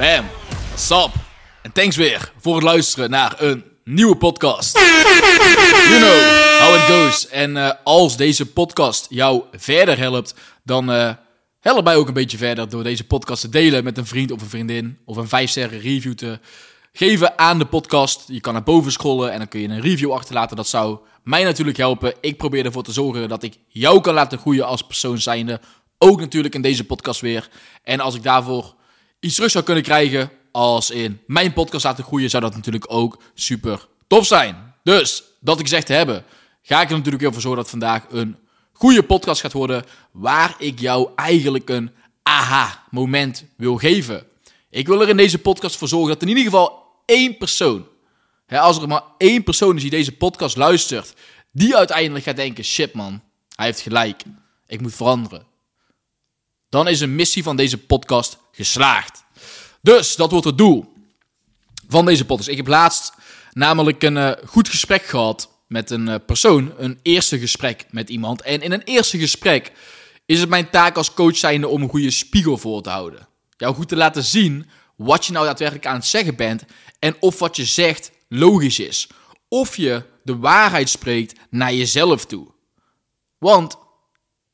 Fam, up? En thanks weer voor het luisteren naar een nieuwe podcast. You know how it goes. En uh, als deze podcast jou verder helpt, dan uh, help mij ook een beetje verder door deze podcast te delen met een vriend of een vriendin. Of een 5 sterren review te geven aan de podcast. Je kan naar boven scrollen en dan kun je een review achterlaten. Dat zou mij natuurlijk helpen. Ik probeer ervoor te zorgen dat ik jou kan laten groeien als persoon zijnde. Ook natuurlijk in deze podcast weer. En als ik daarvoor iets terug zou kunnen krijgen, als in mijn podcast laten groeien, zou dat natuurlijk ook super tof zijn. Dus, dat ik gezegd te hebben, ga ik er natuurlijk weer voor zorgen dat vandaag een goede podcast gaat worden, waar ik jou eigenlijk een aha-moment wil geven. Ik wil er in deze podcast voor zorgen dat in ieder geval één persoon, hè, als er maar één persoon is die deze podcast luistert, die uiteindelijk gaat denken, shit man, hij heeft gelijk, ik moet veranderen. Dan is een missie van deze podcast geslaagd. Dus dat wordt het doel van deze podcast. Ik heb laatst namelijk een uh, goed gesprek gehad met een uh, persoon. Een eerste gesprek met iemand. En in een eerste gesprek is het mijn taak als coach zijnde om een goede spiegel voor te houden. Jou goed te laten zien wat je nou daadwerkelijk aan het zeggen bent. En of wat je zegt logisch is. Of je de waarheid spreekt naar jezelf toe. Want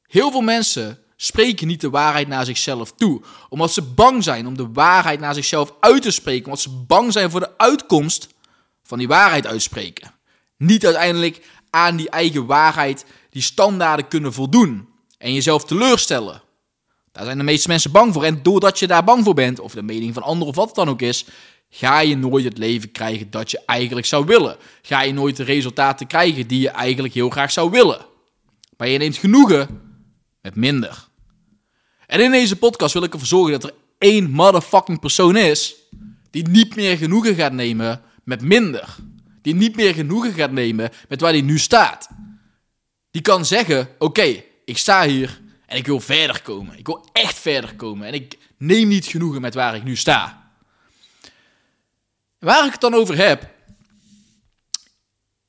heel veel mensen spreken niet de waarheid naar zichzelf toe. Omdat ze bang zijn om de waarheid naar zichzelf uit te spreken. Omdat ze bang zijn voor de uitkomst van die waarheid uitspreken. Niet uiteindelijk aan die eigen waarheid, die standaarden kunnen voldoen. En jezelf teleurstellen. Daar zijn de meeste mensen bang voor. En doordat je daar bang voor bent, of de mening van anderen of wat het dan ook is, ga je nooit het leven krijgen dat je eigenlijk zou willen. Ga je nooit de resultaten krijgen die je eigenlijk heel graag zou willen. Maar je neemt genoegen met minder. En in deze podcast wil ik ervoor zorgen dat er één motherfucking persoon is die niet meer genoegen gaat nemen met minder. Die niet meer genoegen gaat nemen met waar hij nu staat. Die kan zeggen: Oké, ik sta hier en ik wil verder komen. Ik wil echt verder komen. En ik neem niet genoegen met waar ik nu sta. Waar ik het dan over heb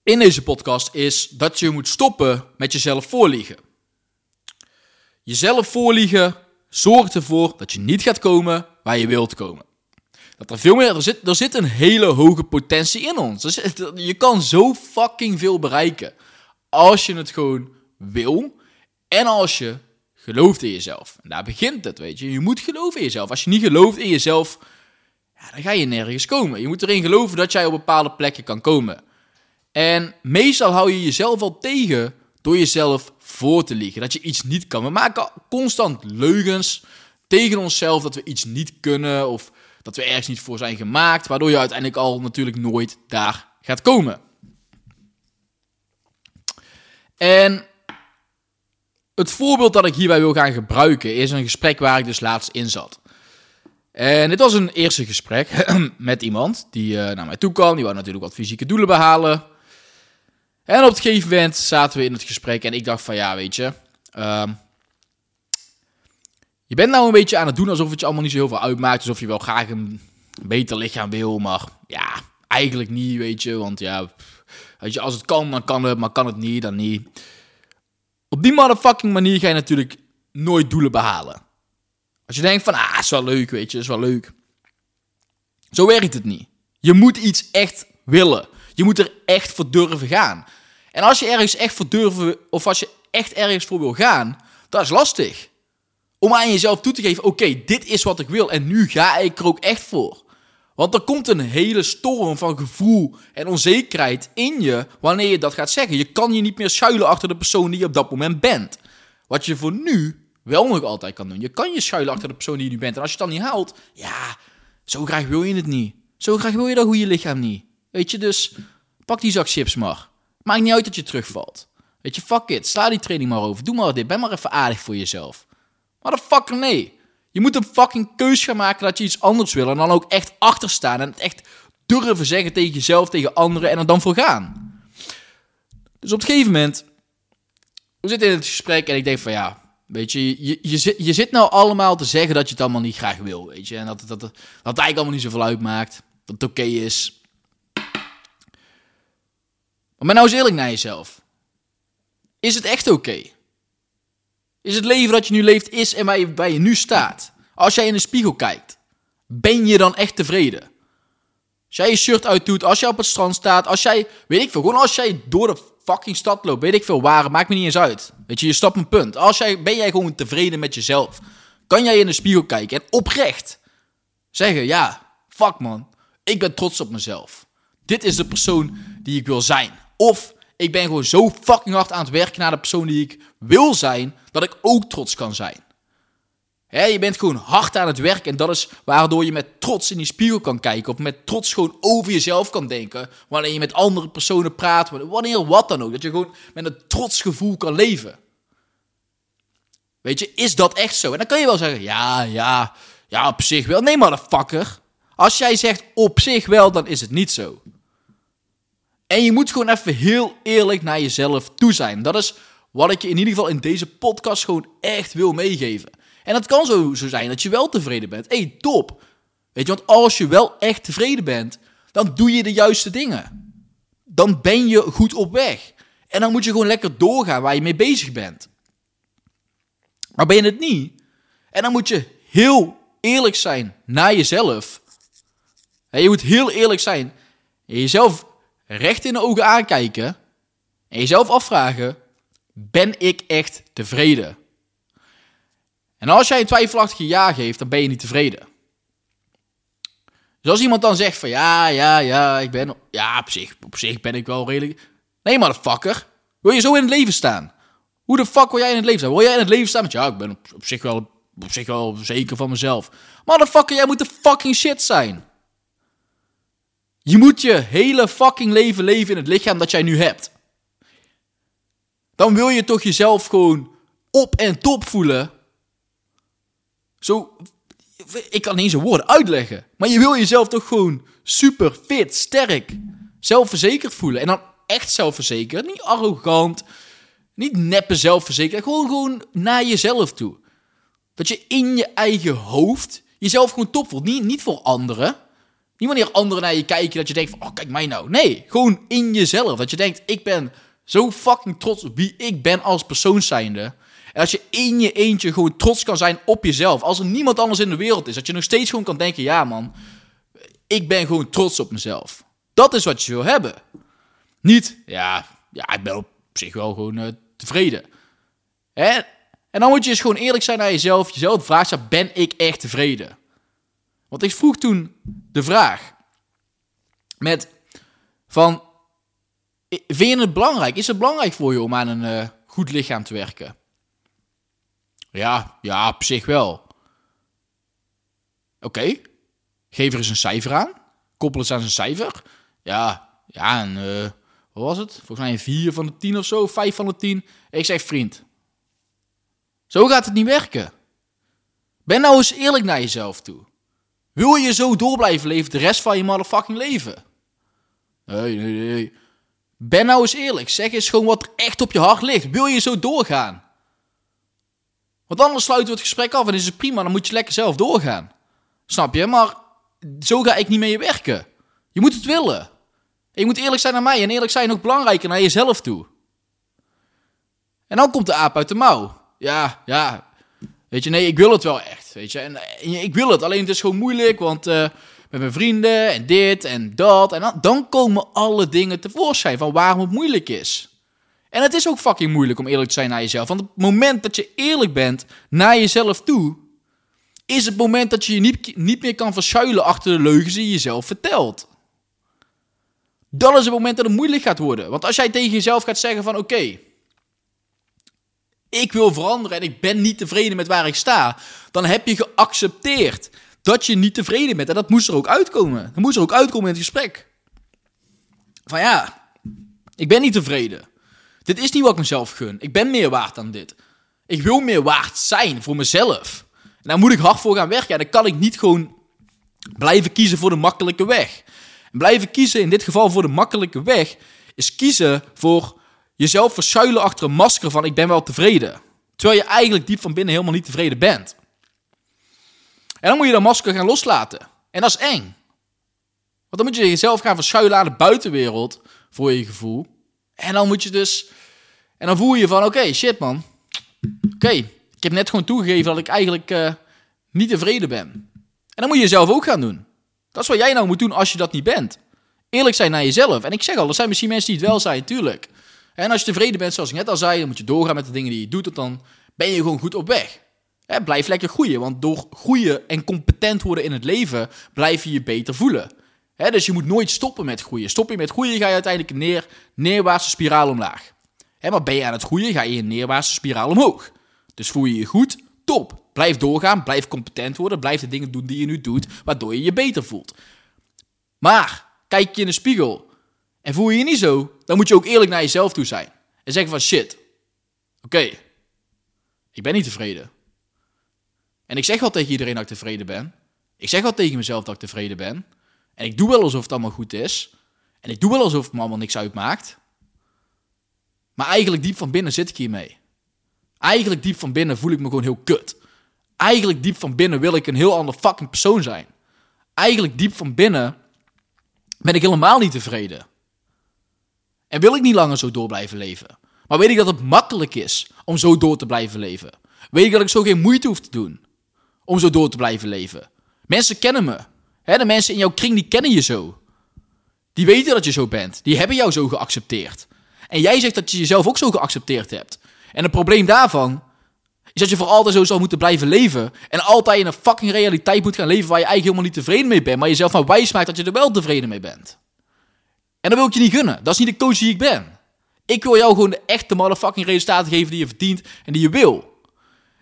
in deze podcast is dat je moet stoppen met jezelf voorliegen. Jezelf voorliegen zorgt ervoor dat je niet gaat komen waar je wilt komen. Dat er veel meer, er zit, er zit een hele hoge potentie in ons. je kan zo fucking veel bereiken. Als je het gewoon wil. En als je gelooft in jezelf. En daar begint het, weet je. Je moet geloven in jezelf. Als je niet gelooft in jezelf, ja, dan ga je nergens komen. Je moet erin geloven dat jij op bepaalde plekken kan komen. En meestal hou je jezelf al tegen door jezelf voor te liegen. Dat je iets niet kan. We maken constant leugens tegen onszelf dat we iets niet kunnen of dat we ergens niet voor zijn gemaakt, waardoor je uiteindelijk al natuurlijk nooit daar gaat komen. En het voorbeeld dat ik hierbij wil gaan gebruiken is een gesprek waar ik dus laatst in zat. En dit was een eerste gesprek met iemand die uh, naar mij toe kwam. Die wou natuurlijk wat fysieke doelen behalen. En op het gegeven moment zaten we in het gesprek en ik dacht van ja, weet je, uh, je bent nou een beetje aan het doen alsof het je allemaal niet zo heel veel uitmaakt. Alsof je wel graag een beter lichaam wil, maar ja, eigenlijk niet, weet je. Want ja, weet je, als het kan, dan kan het, maar kan het niet, dan niet. Op die motherfucking manier ga je natuurlijk nooit doelen behalen. Als je denkt van, ah, is wel leuk, weet je, is wel leuk. Zo werkt het niet. Je moet iets echt willen. Je moet er echt voor durven gaan. En als je ergens echt voor durven, of als je echt ergens voor wil gaan, dat is lastig. Om aan jezelf toe te geven, oké, dit is wat ik wil en nu ga ik er ook echt voor. Want er komt een hele storm van gevoel en onzekerheid in je wanneer je dat gaat zeggen. Je kan je niet meer schuilen achter de persoon die je op dat moment bent. Wat je voor nu wel nog altijd kan doen. Je kan je schuilen achter de persoon die je nu bent. En als je het dan niet haalt, ja, zo graag wil je het niet. Zo graag wil je dat goede lichaam niet. Weet je, dus pak die zak chips maar. Maakt niet uit dat je terugvalt. Weet je, fuck it. Sla die training maar over. Doe maar dit. Ben maar even aardig voor jezelf. Maar de fucker nee. Je moet een fucking keus gaan maken dat je iets anders wil. En dan ook echt achter staan. En het echt durven zeggen tegen jezelf, tegen anderen. En er dan voor gaan. Dus op een gegeven moment. We zitten in het gesprek en ik denk van ja. Weet je, je, je, zit, je zit nou allemaal te zeggen dat je het allemaal niet graag wil. Weet je, en dat, dat, dat, dat het eigenlijk allemaal niet zoveel uitmaakt. Dat het oké is. Maar nou eens eerlijk naar jezelf. Is het echt oké? Is het leven dat je nu leeft, is en waar je, je nu staat? Als jij in de spiegel kijkt. Ben je dan echt tevreden? Als jij je shirt uitdoet, als jij op het strand staat, als jij, weet ik veel, gewoon als jij door de fucking stad loopt, weet ik veel waar, maakt me niet eens uit. Weet je, je stapt een punt. Als jij, ben jij gewoon tevreden met jezelf? Kan jij in de spiegel kijken en oprecht zeggen, ja, fuck man, ik ben trots op mezelf. Dit is de persoon die ik wil zijn. Of ik ben gewoon zo fucking hard aan het werken naar de persoon die ik wil zijn, dat ik ook trots kan zijn. je bent gewoon hard aan het werken en dat is waardoor je met trots in die spiegel kan kijken. Of met trots gewoon over jezelf kan denken. Wanneer je met andere personen praat, wanneer wat dan ook. Dat je gewoon met een trots gevoel kan leven. Weet je, is dat echt zo? En dan kan je wel zeggen, ja, ja, ja, op zich wel. Nee, motherfucker. Als jij zegt op zich wel, dan is het niet zo. En je moet gewoon even heel eerlijk naar jezelf toe zijn. Dat is wat ik je in ieder geval in deze podcast gewoon echt wil meegeven. En het kan zo, zo zijn dat je wel tevreden bent. Hey, top. Weet je, want als je wel echt tevreden bent, dan doe je de juiste dingen. Dan ben je goed op weg. En dan moet je gewoon lekker doorgaan waar je mee bezig bent. Maar ben je het niet? En dan moet je heel eerlijk zijn naar jezelf. En je moet heel eerlijk zijn. Jezelf recht in de ogen aankijken. En jezelf afvragen: ben ik echt tevreden? En als jij een twijfelachtige ja geeft, dan ben je niet tevreden. Dus als iemand dan zegt van ja, ja, ja, ik ben, ja, op zich, op zich ben ik wel redelijk. Nee, motherfucker. Wil je zo in het leven staan? Hoe de fuck wil jij in het leven staan? Wil jij in het leven staan met ja, ik ben op, op zich wel, op zich wel zeker van mezelf. Motherfucker, jij moet de fucking shit zijn. Je moet je hele fucking leven leven in het lichaam dat jij nu hebt. Dan wil je toch jezelf gewoon op en top voelen. Zo, ik kan niet eens een woorden uitleggen. Maar je wil jezelf toch gewoon super fit, sterk, zelfverzekerd voelen. En dan echt zelfverzekerd. Niet arrogant, niet neppe zelfverzekerd. Gewoon, gewoon naar jezelf toe. Dat je in je eigen hoofd jezelf gewoon top voelt. Niet, niet voor anderen. Niet wanneer anderen naar je kijken dat je denkt van, oh kijk mij nou. Nee, gewoon in jezelf. Dat je denkt, ik ben zo fucking trots op wie ik ben als persoon zijnde. En als je in je eentje gewoon trots kan zijn op jezelf. Als er niemand anders in de wereld is. Dat je nog steeds gewoon kan denken, ja man, ik ben gewoon trots op mezelf. Dat is wat je wil hebben. Niet, ja, ja ik ben op zich wel gewoon uh, tevreden. Hè? En dan moet je eens gewoon eerlijk zijn naar jezelf. Jezelf vragen, ben ik echt tevreden? Want ik vroeg toen de vraag met van, vind je het belangrijk? Is het belangrijk voor je om aan een uh, goed lichaam te werken? Ja, ja, op zich wel. Oké, geef er eens een cijfer aan. Koppel eens aan een cijfer. Ja, ja, en uh, wat was het? Volgens mij een 4 van de 10 of zo, 5 van de 10. Ik zeg vriend. Zo gaat het niet werken. Ben nou eens eerlijk naar jezelf toe. Wil je zo door blijven leven de rest van je motherfucking leven? Nee, nee, nee. Ben nou eens eerlijk. Zeg eens gewoon wat er echt op je hart ligt. Wil je zo doorgaan? Want anders sluiten we het gesprek af en is het prima. Dan moet je lekker zelf doorgaan. Snap je? Maar zo ga ik niet mee werken. Je moet het willen. En je moet eerlijk zijn naar mij. En eerlijk zijn nog belangrijker naar jezelf toe. En dan komt de aap uit de mouw. Ja, ja, Weet je, nee, ik wil het wel echt. Weet je, en, ik wil het. Alleen het is gewoon moeilijk, want uh, met mijn vrienden en dit en dat. En dan, dan komen alle dingen tevoorschijn van waarom het moeilijk is. En het is ook fucking moeilijk om eerlijk te zijn naar jezelf. Want het moment dat je eerlijk bent naar jezelf toe, is het moment dat je je niet, niet meer kan verschuilen achter de leugens die je jezelf vertelt. Dat is het moment dat het moeilijk gaat worden. Want als jij tegen jezelf gaat zeggen van oké, ik wil veranderen en ik ben niet tevreden met waar ik sta, dan heb je geaccepteerd dat je niet tevreden bent. En dat moest er ook uitkomen. Dat moest er ook uitkomen in het gesprek. Van ja, ik ben niet tevreden. Dit is niet wat ik mezelf gun. Ik ben meer waard dan dit. Ik wil meer waard zijn voor mezelf. En daar moet ik hard voor gaan werken. En dan kan ik niet gewoon blijven kiezen voor de makkelijke weg. En blijven kiezen, in dit geval voor de makkelijke weg, is kiezen voor jezelf verschuilen achter een masker van ik ben wel tevreden. Terwijl je eigenlijk diep van binnen helemaal niet tevreden bent. En dan moet je dat masker gaan loslaten. En dat is eng. Want dan moet je jezelf gaan verschuilen aan de buitenwereld voor je gevoel. En dan moet je dus. En dan voel je van: oké, shit man. Oké, ik heb net gewoon toegegeven dat ik eigenlijk uh, niet tevreden ben. En dan moet je jezelf ook gaan doen. Dat is wat jij nou moet doen als je dat niet bent. Eerlijk zijn naar jezelf. En ik zeg al, er zijn misschien mensen die het wel zijn, tuurlijk. En als je tevreden bent, zoals ik net al zei, dan moet je doorgaan met de dingen die je doet. dan ben je gewoon goed op weg. blijf lekker groeien, want door groeien en competent worden in het leven, blijf je je beter voelen. dus je moet nooit stoppen met groeien. Stop je met groeien, ga je uiteindelijk een neer, neerwaartse spiraal omlaag. maar ben je aan het groeien, ga je een neerwaartse spiraal omhoog. Dus voel je je goed, top. Blijf doorgaan, blijf competent worden, blijf de dingen doen die je nu doet, waardoor je je beter voelt. Maar, kijk je in de spiegel en voel je je niet zo, dan moet je ook eerlijk naar jezelf toe zijn. En zeggen van shit, oké, ik ben niet tevreden. En ik zeg wel tegen iedereen dat ik tevreden ben. Ik zeg wel tegen mezelf dat ik tevreden ben. En ik doe wel alsof het allemaal goed is. En ik doe wel alsof het me allemaal niks uitmaakt. Maar eigenlijk diep van binnen zit ik hiermee. Eigenlijk diep van binnen voel ik me gewoon heel kut. Eigenlijk diep van binnen wil ik een heel ander fucking persoon zijn. Eigenlijk diep van binnen ben ik helemaal niet tevreden. En wil ik niet langer zo door blijven leven. Maar weet ik dat het makkelijk is om zo door te blijven leven. Weet ik dat ik zo geen moeite hoef te doen om zo door te blijven leven. Mensen kennen me. de mensen in jouw kring die kennen je zo. Die weten dat je zo bent. Die hebben jou zo geaccepteerd. En jij zegt dat je jezelf ook zo geaccepteerd hebt. En het probleem daarvan is dat je voor altijd zo zal moeten blijven leven. En altijd in een fucking realiteit moet gaan leven waar je eigenlijk helemaal niet tevreden mee bent. Maar jezelf maar wijs maakt dat je er wel tevreden mee bent. En dat wil ik je niet gunnen. Dat is niet de coach die ik ben. Ik wil jou gewoon de echte motherfucking resultaten geven die je verdient en die je wil.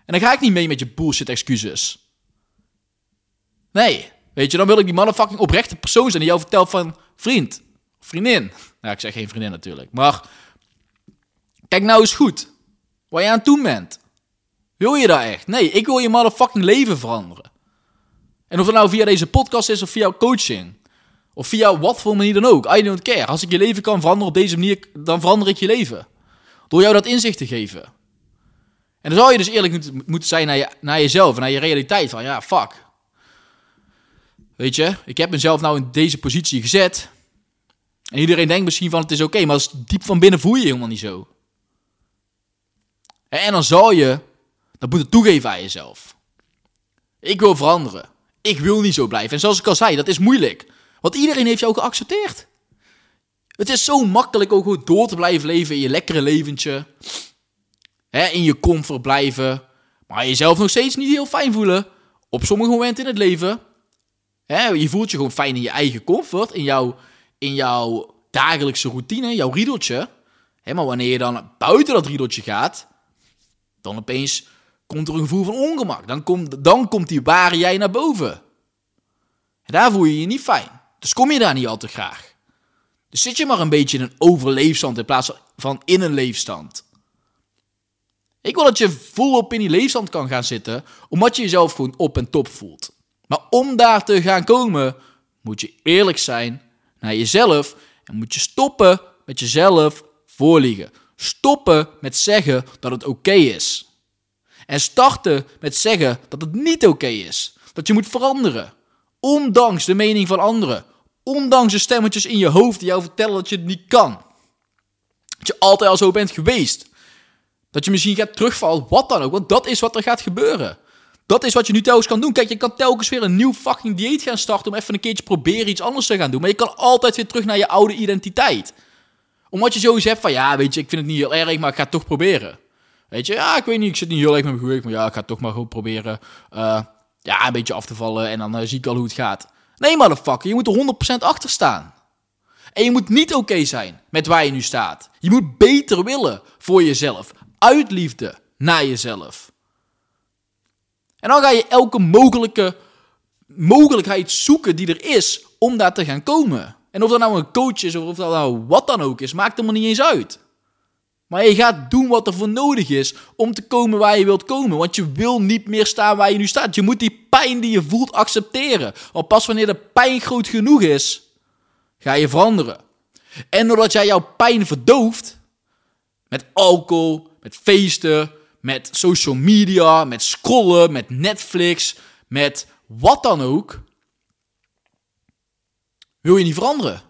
En dan ga ik niet mee met je bullshit excuses. Nee, weet je, dan wil ik die motherfucking oprechte persoon zijn die jou vertelt van vriend, vriendin. Nou, ik zeg geen vriendin natuurlijk, maar kijk nou eens goed waar je aan toe bent. Wil je dat echt? Nee, ik wil je motherfucking leven veranderen. En of het nou via deze podcast is of via coaching. Of via wat voor manier dan ook. I don't care. Als ik je leven kan veranderen op deze manier, dan verander ik je leven. Door jou dat inzicht te geven. En dan zou je dus eerlijk moeten zijn naar, je, naar jezelf naar je realiteit. Van ja, fuck. Weet je, ik heb mezelf nou in deze positie gezet. En iedereen denkt misschien van het is oké, maar diep van binnen voel je je helemaal niet zo. En dan zou je dat moeten toegeven aan jezelf. Ik wil veranderen. Ik wil niet zo blijven. En zoals ik al zei, dat is moeilijk. Want iedereen heeft jou geaccepteerd. Het is zo makkelijk ook goed door te blijven leven in je lekkere leventje. Hè, in je comfort blijven. Maar jezelf nog steeds niet heel fijn voelen. Op sommige momenten in het leven. Hè, je voelt je gewoon fijn in je eigen comfort. In jouw, in jouw dagelijkse routine, jouw riedeltje. Hè, maar wanneer je dan buiten dat riedeltje gaat. Dan opeens komt er een gevoel van ongemak. Dan komt, dan komt die ware jij naar boven. En daar voel je je niet fijn. Dus kom je daar niet al te graag. Dus zit je maar een beetje in een overleefstand in plaats van in een leefstand. Ik wil dat je volop in die leefstand kan gaan zitten, omdat je jezelf gewoon op en top voelt. Maar om daar te gaan komen, moet je eerlijk zijn naar jezelf en moet je stoppen met jezelf voorliegen. Stoppen met zeggen dat het oké is. En starten met zeggen dat het niet oké is. Dat je moet veranderen. Ondanks de mening van anderen. Ondanks de stemmetjes in je hoofd die jou vertellen dat je het niet kan. Dat je altijd al zo bent geweest. Dat je misschien gaat terugvallen, wat dan ook. Want dat is wat er gaat gebeuren. Dat is wat je nu telkens kan doen. Kijk, je kan telkens weer een nieuw fucking dieet gaan starten om even een keertje proberen iets anders te gaan doen. Maar je kan altijd weer terug naar je oude identiteit. Omdat je zoiets hebt van, ja, weet je, ik vind het niet heel erg, maar ik ga het toch proberen. Weet je, ja, ik weet niet, ik zit niet heel erg met mijn gewicht, maar ja, ik ga het toch maar gewoon proberen uh, ja, een beetje af te vallen en dan uh, zie ik al hoe het gaat. Nee, motherfucker, je moet er 100% achter staan. En je moet niet oké zijn met waar je nu staat. Je moet beter willen voor jezelf. Uit liefde naar jezelf. En dan ga je elke mogelijke mogelijkheid zoeken die er is om daar te gaan komen. En of dat nou een coach is of of dat nou wat dan ook is, maakt maar niet eens uit. Maar je gaat doen wat er voor nodig is om te komen waar je wilt komen. Want je wil niet meer staan waar je nu staat. Je moet die pijn die je voelt accepteren. Want pas wanneer de pijn groot genoeg is, ga je veranderen. En doordat jij jouw pijn verdooft met alcohol, met feesten, met social media, met scrollen, met Netflix, met wat dan ook, wil je niet veranderen.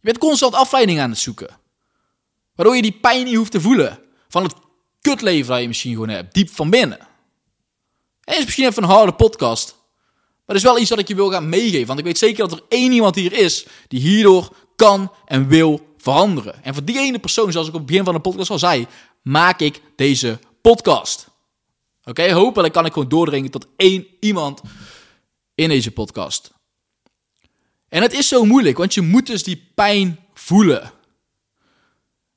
Je bent constant afleiding aan het zoeken. Waardoor je die pijn niet hoeft te voelen van het kutleven dat je misschien gewoon hebt, diep van binnen. En is misschien even een harde podcast. Maar dat is wel iets dat ik je wil gaan meegeven. Want ik weet zeker dat er één iemand hier is die hierdoor kan en wil veranderen. En voor die ene persoon, zoals ik op het begin van de podcast al zei, maak ik deze podcast. Oké, hopelijk kan ik gewoon doordringen tot één iemand in deze podcast. En het is zo moeilijk, want je moet dus die pijn voelen.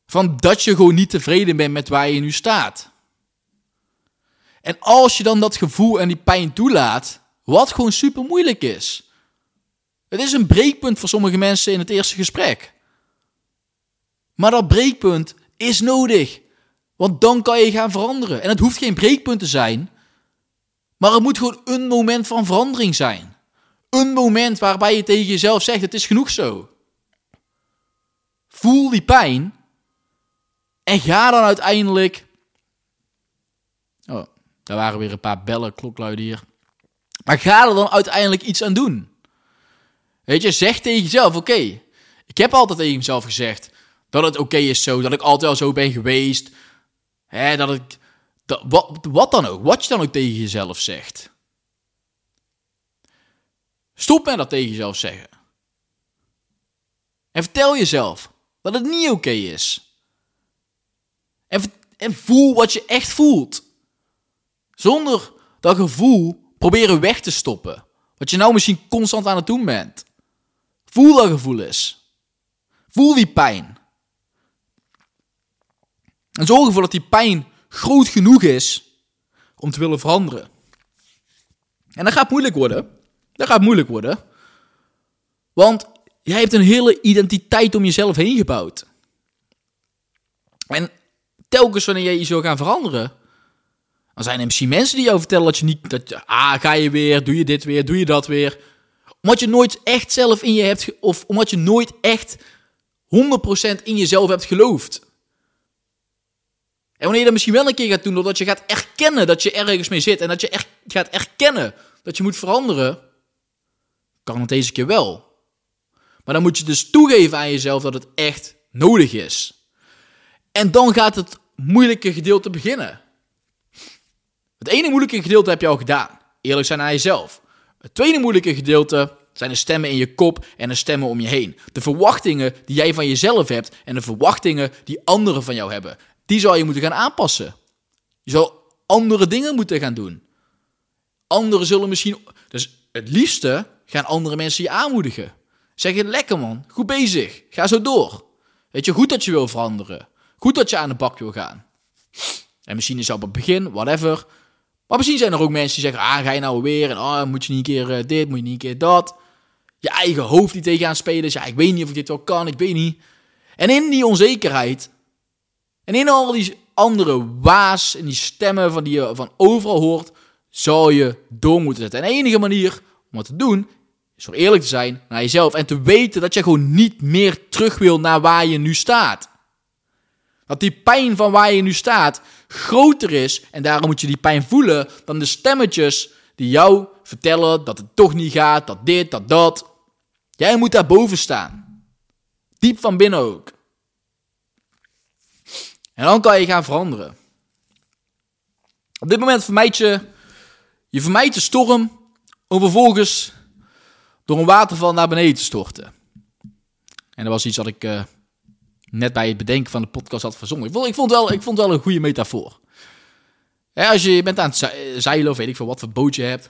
Van dat je gewoon niet tevreden bent met waar je nu staat. En als je dan dat gevoel en die pijn toelaat, wat gewoon super moeilijk is. Het is een breekpunt voor sommige mensen in het eerste gesprek. Maar dat breekpunt is nodig. Want dan kan je gaan veranderen. En het hoeft geen breekpunt te zijn. Maar het moet gewoon een moment van verandering zijn. Een moment waarbij je tegen jezelf zegt: Het is genoeg zo. Voel die pijn. En ga dan uiteindelijk. Oh, daar waren weer een paar bellen, klokluiden hier. Maar ga er dan uiteindelijk iets aan doen. Weet je, zeg tegen jezelf: Oké, ik heb altijd tegen mezelf gezegd dat het oké is zo, dat ik altijd al zo ben geweest. Hè, dat ik. Wat, wat dan ook, wat je dan ook tegen jezelf zegt. Stop met dat tegen jezelf zeggen. En vertel jezelf dat het niet oké is. En, voel wat je echt voelt. Zonder dat gevoel proberen weg te stoppen. Wat je nou misschien constant aan het doen bent. Voel dat gevoel eens. Voel die pijn. En zorg ervoor dat die pijn groot genoeg is om te willen veranderen. En dat gaat moeilijk worden. Dat gaat moeilijk worden. Want jij hebt een hele identiteit om jezelf heen gebouwd. En telkens wanneer jij je zou gaan veranderen, dan zijn er misschien mensen die jou vertellen dat je niet, dat ah, ga je weer, doe je dit weer, doe je dat weer. Omdat je nooit echt zelf in je hebt, of omdat je nooit echt 100% in jezelf hebt geloofd. En wanneer je dat misschien wel een keer gaat doen, doordat je gaat erkennen dat je ergens mee zit en dat je echt gaat erkennen dat je moet veranderen, kan het deze keer wel. Maar dan moet je dus toegeven aan jezelf dat het echt nodig is. En dan gaat het moeilijke gedeelte beginnen. Het ene moeilijke gedeelte heb je al gedaan. Eerlijk zijn aan jezelf. Het tweede moeilijke gedeelte zijn de stemmen in je kop en de stemmen om je heen. De verwachtingen die jij van jezelf hebt en de verwachtingen die anderen van jou hebben. Die zou je moeten gaan aanpassen. Je zou andere dingen moeten gaan doen. Anderen zullen misschien. Dus het liefste gaan andere mensen je aanmoedigen. Zeggen: lekker man, goed bezig, ga zo door. Weet je, goed dat je wil veranderen. Goed dat je aan de bak wil gaan. En misschien is dat op het begin, whatever. Maar misschien zijn er ook mensen die zeggen: ah, ga je nou weer? En ah, moet je niet een keer eh, dit, moet je niet een keer dat. Je eigen hoofd die tegenaan spelen. Dus ja, ik weet niet of ik dit wel kan, ik weet niet. En in die onzekerheid en in al die andere waas en die stemmen van die je van overal hoort, zou je door moeten zetten. En de enige manier om het te doen, is door eerlijk te zijn naar jezelf en te weten dat je gewoon niet meer terug wil naar waar je nu staat. Dat die pijn van waar je nu staat groter is en daarom moet je die pijn voelen dan de stemmetjes die jou vertellen dat het toch niet gaat, dat dit, dat dat. Jij moet daar boven staan. Diep van binnen ook. En dan kan je gaan veranderen. Op dit moment vermijd je, je vermijdt de storm om vervolgens door een waterval naar beneden te storten. En dat was iets wat ik uh, net bij het bedenken van de podcast had verzongen. Ik vond, ik vond, wel, ik vond wel een goede metafoor. Als je bent aan het zeilen of weet ik veel wat voor boot je hebt.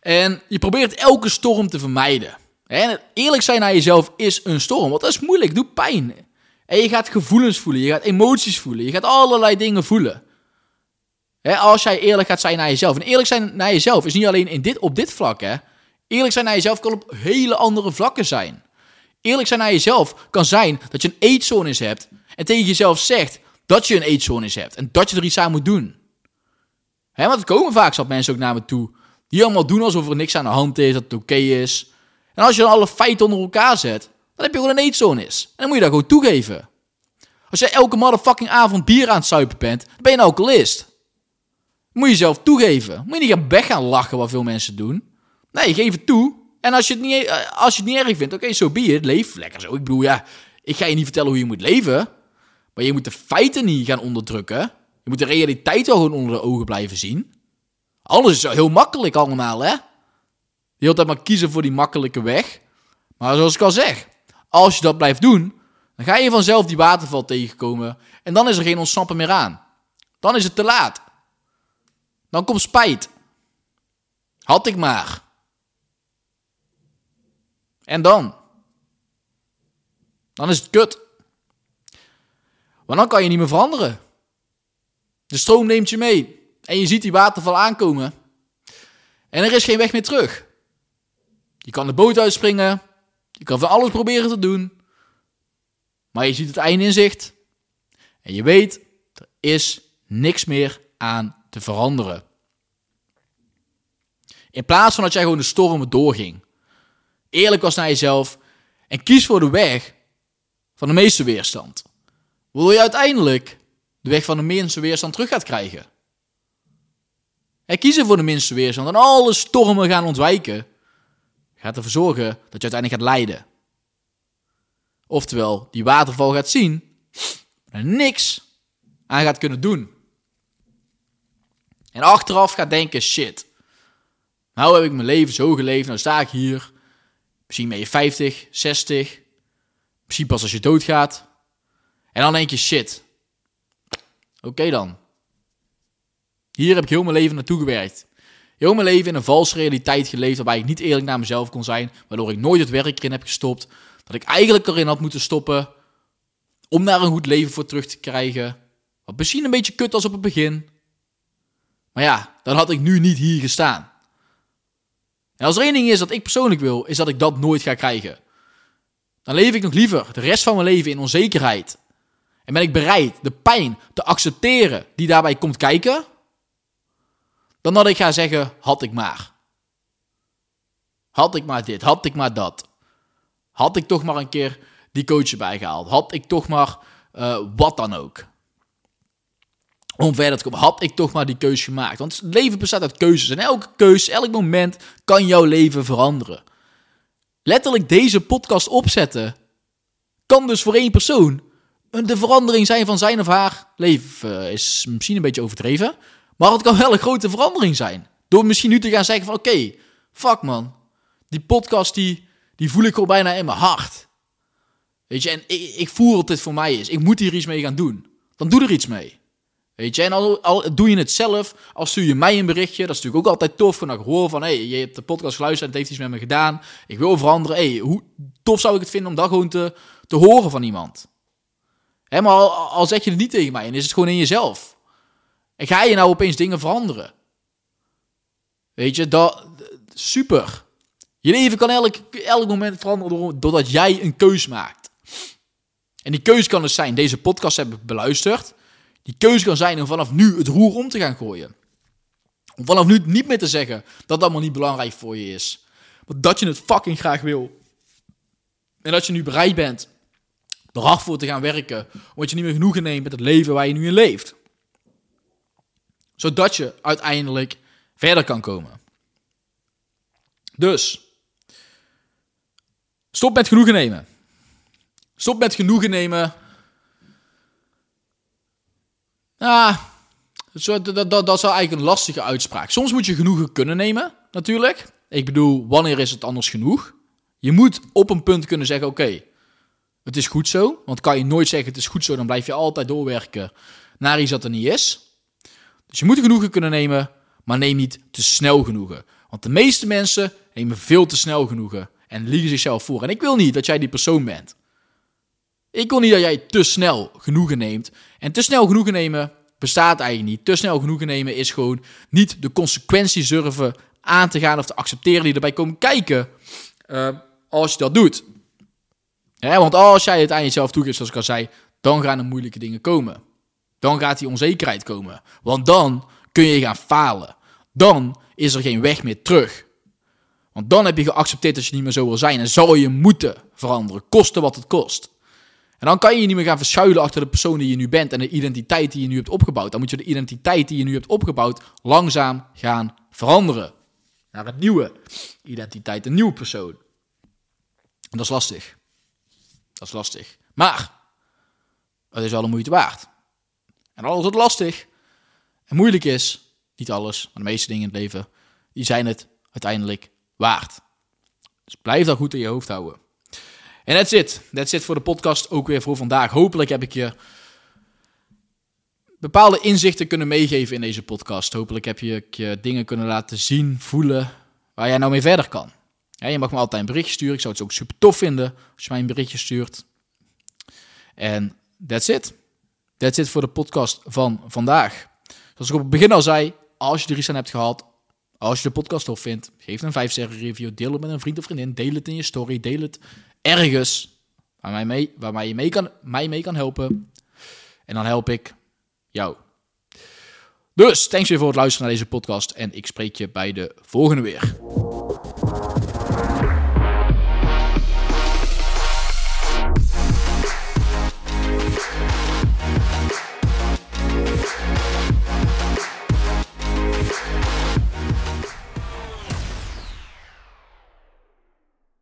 En je probeert elke storm te vermijden. En eerlijk zijn naar jezelf is een storm. Want dat is moeilijk, doet pijn. En je gaat gevoelens voelen, je gaat emoties voelen, je gaat allerlei dingen voelen. als jij eerlijk gaat zijn naar jezelf. En eerlijk zijn naar jezelf is niet alleen in dit, op dit vlak. Hè. Eerlijk zijn naar jezelf kan op hele andere vlakken zijn. Eerlijk zijn naar jezelf kan zijn dat je een eetstoornis hebt. En tegen jezelf zegt dat je een eetstoornis hebt. En dat je er iets aan moet doen. Hè, want er komen vaak zat mensen ook naar me toe. Die allemaal doen alsof er niks aan de hand is, dat het oké is. En als je dan alle feiten onder elkaar zet, dan heb je gewoon een eetstoornis. En dan moet je dat gewoon toegeven. Als je elke motherfucking avond bier aan het suipen bent, dan ben je een alcoholist. moet je zelf toegeven. Moet je niet gaan weg gaan lachen wat veel mensen doen. Nee, geef het toe. En als je het niet, eh, als je het niet erg vindt, oké, zo so be it. Leef lekker zo. Ik bedoel, ja, ik ga je niet vertellen hoe je moet leven. Maar je moet de feiten niet gaan onderdrukken. Je moet de realiteit wel gewoon onder de ogen blijven zien. Alles is heel makkelijk allemaal, hè? Je wilt altijd maar kiezen voor die makkelijke weg. Maar zoals ik al zeg, als je dat blijft doen, dan ga je vanzelf die waterval tegenkomen. En dan is er geen ontsnappen meer aan. Dan is het te laat. Dan komt spijt. Had ik maar. En dan? Dan is het kut. Want dan kan je niet meer veranderen. De stroom neemt je mee. En je ziet die waterval aankomen. En er is geen weg meer terug. Je kan de boot uitspringen. Je kan van alles proberen te doen. Maar je ziet het einde in zicht. En je weet, er is niks meer aan te veranderen. In plaats van dat jij gewoon de stormen doorging. Eerlijk was naar jezelf. En kies voor de weg van de meeste weerstand. Waardoor je uiteindelijk de weg van de minste weerstand terug gaat krijgen. En kiezen voor de minste weerstand en alle stormen gaan ontwijken, gaat ervoor zorgen dat je uiteindelijk gaat lijden. Oftewel, die waterval gaat zien en niks aan gaat kunnen doen. En achteraf gaat denken, shit, nou heb ik mijn leven zo geleefd, nou sta ik hier. Misschien ben je 50, 60, misschien pas als je doodgaat. En dan denk je, shit, oké dan. Hier heb ik heel mijn leven naartoe gewerkt. Heel mijn leven in een valse realiteit geleefd waarbij ik niet eerlijk naar mezelf kon zijn, waardoor ik nooit het werk erin heb gestopt, dat ik eigenlijk erin had moeten stoppen om daar een goed leven voor terug te krijgen. Wat misschien een beetje kut was op het begin. Maar ja, dan had ik nu niet hier gestaan. En als er één ding is dat ik persoonlijk wil, is dat ik dat nooit ga krijgen. Dan leef ik nog liever de rest van mijn leven in onzekerheid. En ben ik bereid de pijn te accepteren die daarbij komt kijken, dan dat ik ga zeggen, had ik maar. Had ik maar dit, had ik maar dat. Had ik toch maar een keer die coach erbij gehaald. Had ik toch maar uh, wat dan ook. Om verder te komen, had ik toch maar die keuze gemaakt. Want het leven bestaat uit keuzes. En elke keuze, elk moment kan jouw leven veranderen. Letterlijk deze podcast opzetten kan dus voor één persoon de verandering zijn van zijn of haar leven. Is misschien een beetje overdreven. Maar het kan wel een grote verandering zijn. Door misschien nu te gaan zeggen van oké, fuck man. Die podcast die, die voel ik gewoon bijna in mijn hart. Weet je, en ik, ik voel dat dit voor mij is. Ik moet hier iets mee gaan doen. Dan doe er iets mee. Weet je, en al, al doe je het zelf, als stuur je mij een berichtje, dat is natuurlijk ook altijd tof. Van ik hoor van, hé, hey, je hebt de podcast geluisterd en het heeft iets met me gedaan. Ik wil veranderen. hey, hoe tof zou ik het vinden om dat gewoon te, te horen van iemand? Hè, maar al, al zeg je het niet tegen mij en is het gewoon in jezelf. En ga je nou opeens dingen veranderen? Weet je, dat, super. Je leven kan elk, elk moment veranderen doordat jij een keus maakt. En die keus kan dus zijn, deze podcast heb ik beluisterd. Die keus kan zijn om vanaf nu het roer om te gaan gooien. Om vanaf nu niet meer te zeggen dat dat allemaal niet belangrijk voor je is. Maar dat je het fucking graag wil. En dat je nu bereid bent er hard voor te gaan werken. Omdat je niet meer genoegen neemt met het leven waar je nu in leeft zodat je uiteindelijk verder kan komen. Dus, stop met genoegen nemen. Stop met genoegen nemen. Ah, dat, dat, dat, is eigenlijk een lastige uitspraak. Soms moet je genoegen kunnen nemen, natuurlijk. Ik bedoel, wanneer is het anders genoeg? Je moet op een punt kunnen zeggen: oké, het is goed zo. Want kan je nooit zeggen: het is goed zo, dan blijf je altijd doorwerken naar iets dat er niet is. Dus je moet genoegen kunnen nemen, maar neem niet te snel genoegen. Want de meeste mensen nemen veel te snel genoegen en liegen zichzelf voor. En ik wil niet dat jij die persoon bent. Ik wil niet dat jij te snel genoegen neemt. En te snel genoegen nemen bestaat eigenlijk niet. Te snel genoegen nemen is gewoon niet de consequenties durven aan te gaan of te accepteren die erbij komen kijken uh, als je dat doet. want als jij het aan jezelf toegeeft, zoals ik al zei, dan gaan er moeilijke dingen komen. Dan gaat die onzekerheid komen. Want dan kun je gaan falen. Dan is er geen weg meer terug. Want dan heb je geaccepteerd dat je niet meer zo wil zijn. En zal je moeten veranderen, koste wat het kost. En dan kan je je niet meer gaan verschuilen achter de persoon die je nu bent en de identiteit die je nu hebt opgebouwd. Dan moet je de identiteit die je nu hebt opgebouwd langzaam gaan veranderen. Naar een nieuwe identiteit, een nieuwe persoon. En dat is lastig. Dat is lastig. Maar het is wel een moeite waard. En als het lastig en moeilijk is, Niet alles, maar de meeste dingen in het leven, die zijn het uiteindelijk waard. Dus blijf dat goed in je hoofd houden. En that's it. That's it voor de podcast ook weer voor vandaag. Hopelijk heb ik je bepaalde inzichten kunnen meegeven in deze podcast. Hopelijk heb je, je dingen kunnen laten zien, voelen, waar jij nou mee verder kan. Je mag me altijd een berichtje sturen. Ik zou het ook super tof vinden als je mij een berichtje stuurt. En that's it. That's it voor de podcast van vandaag. Zoals ik op het begin al zei, als je er iets aan hebt gehad, als je de podcast tof vindt, geef een 5 sterren review, deel het met een vriend of vriendin, deel het in je story, deel het ergens waar, mij mee, mij, mee kan, mij mee kan helpen. En dan help ik jou. Dus, thanks weer voor het luisteren naar deze podcast en ik spreek je bij de volgende weer.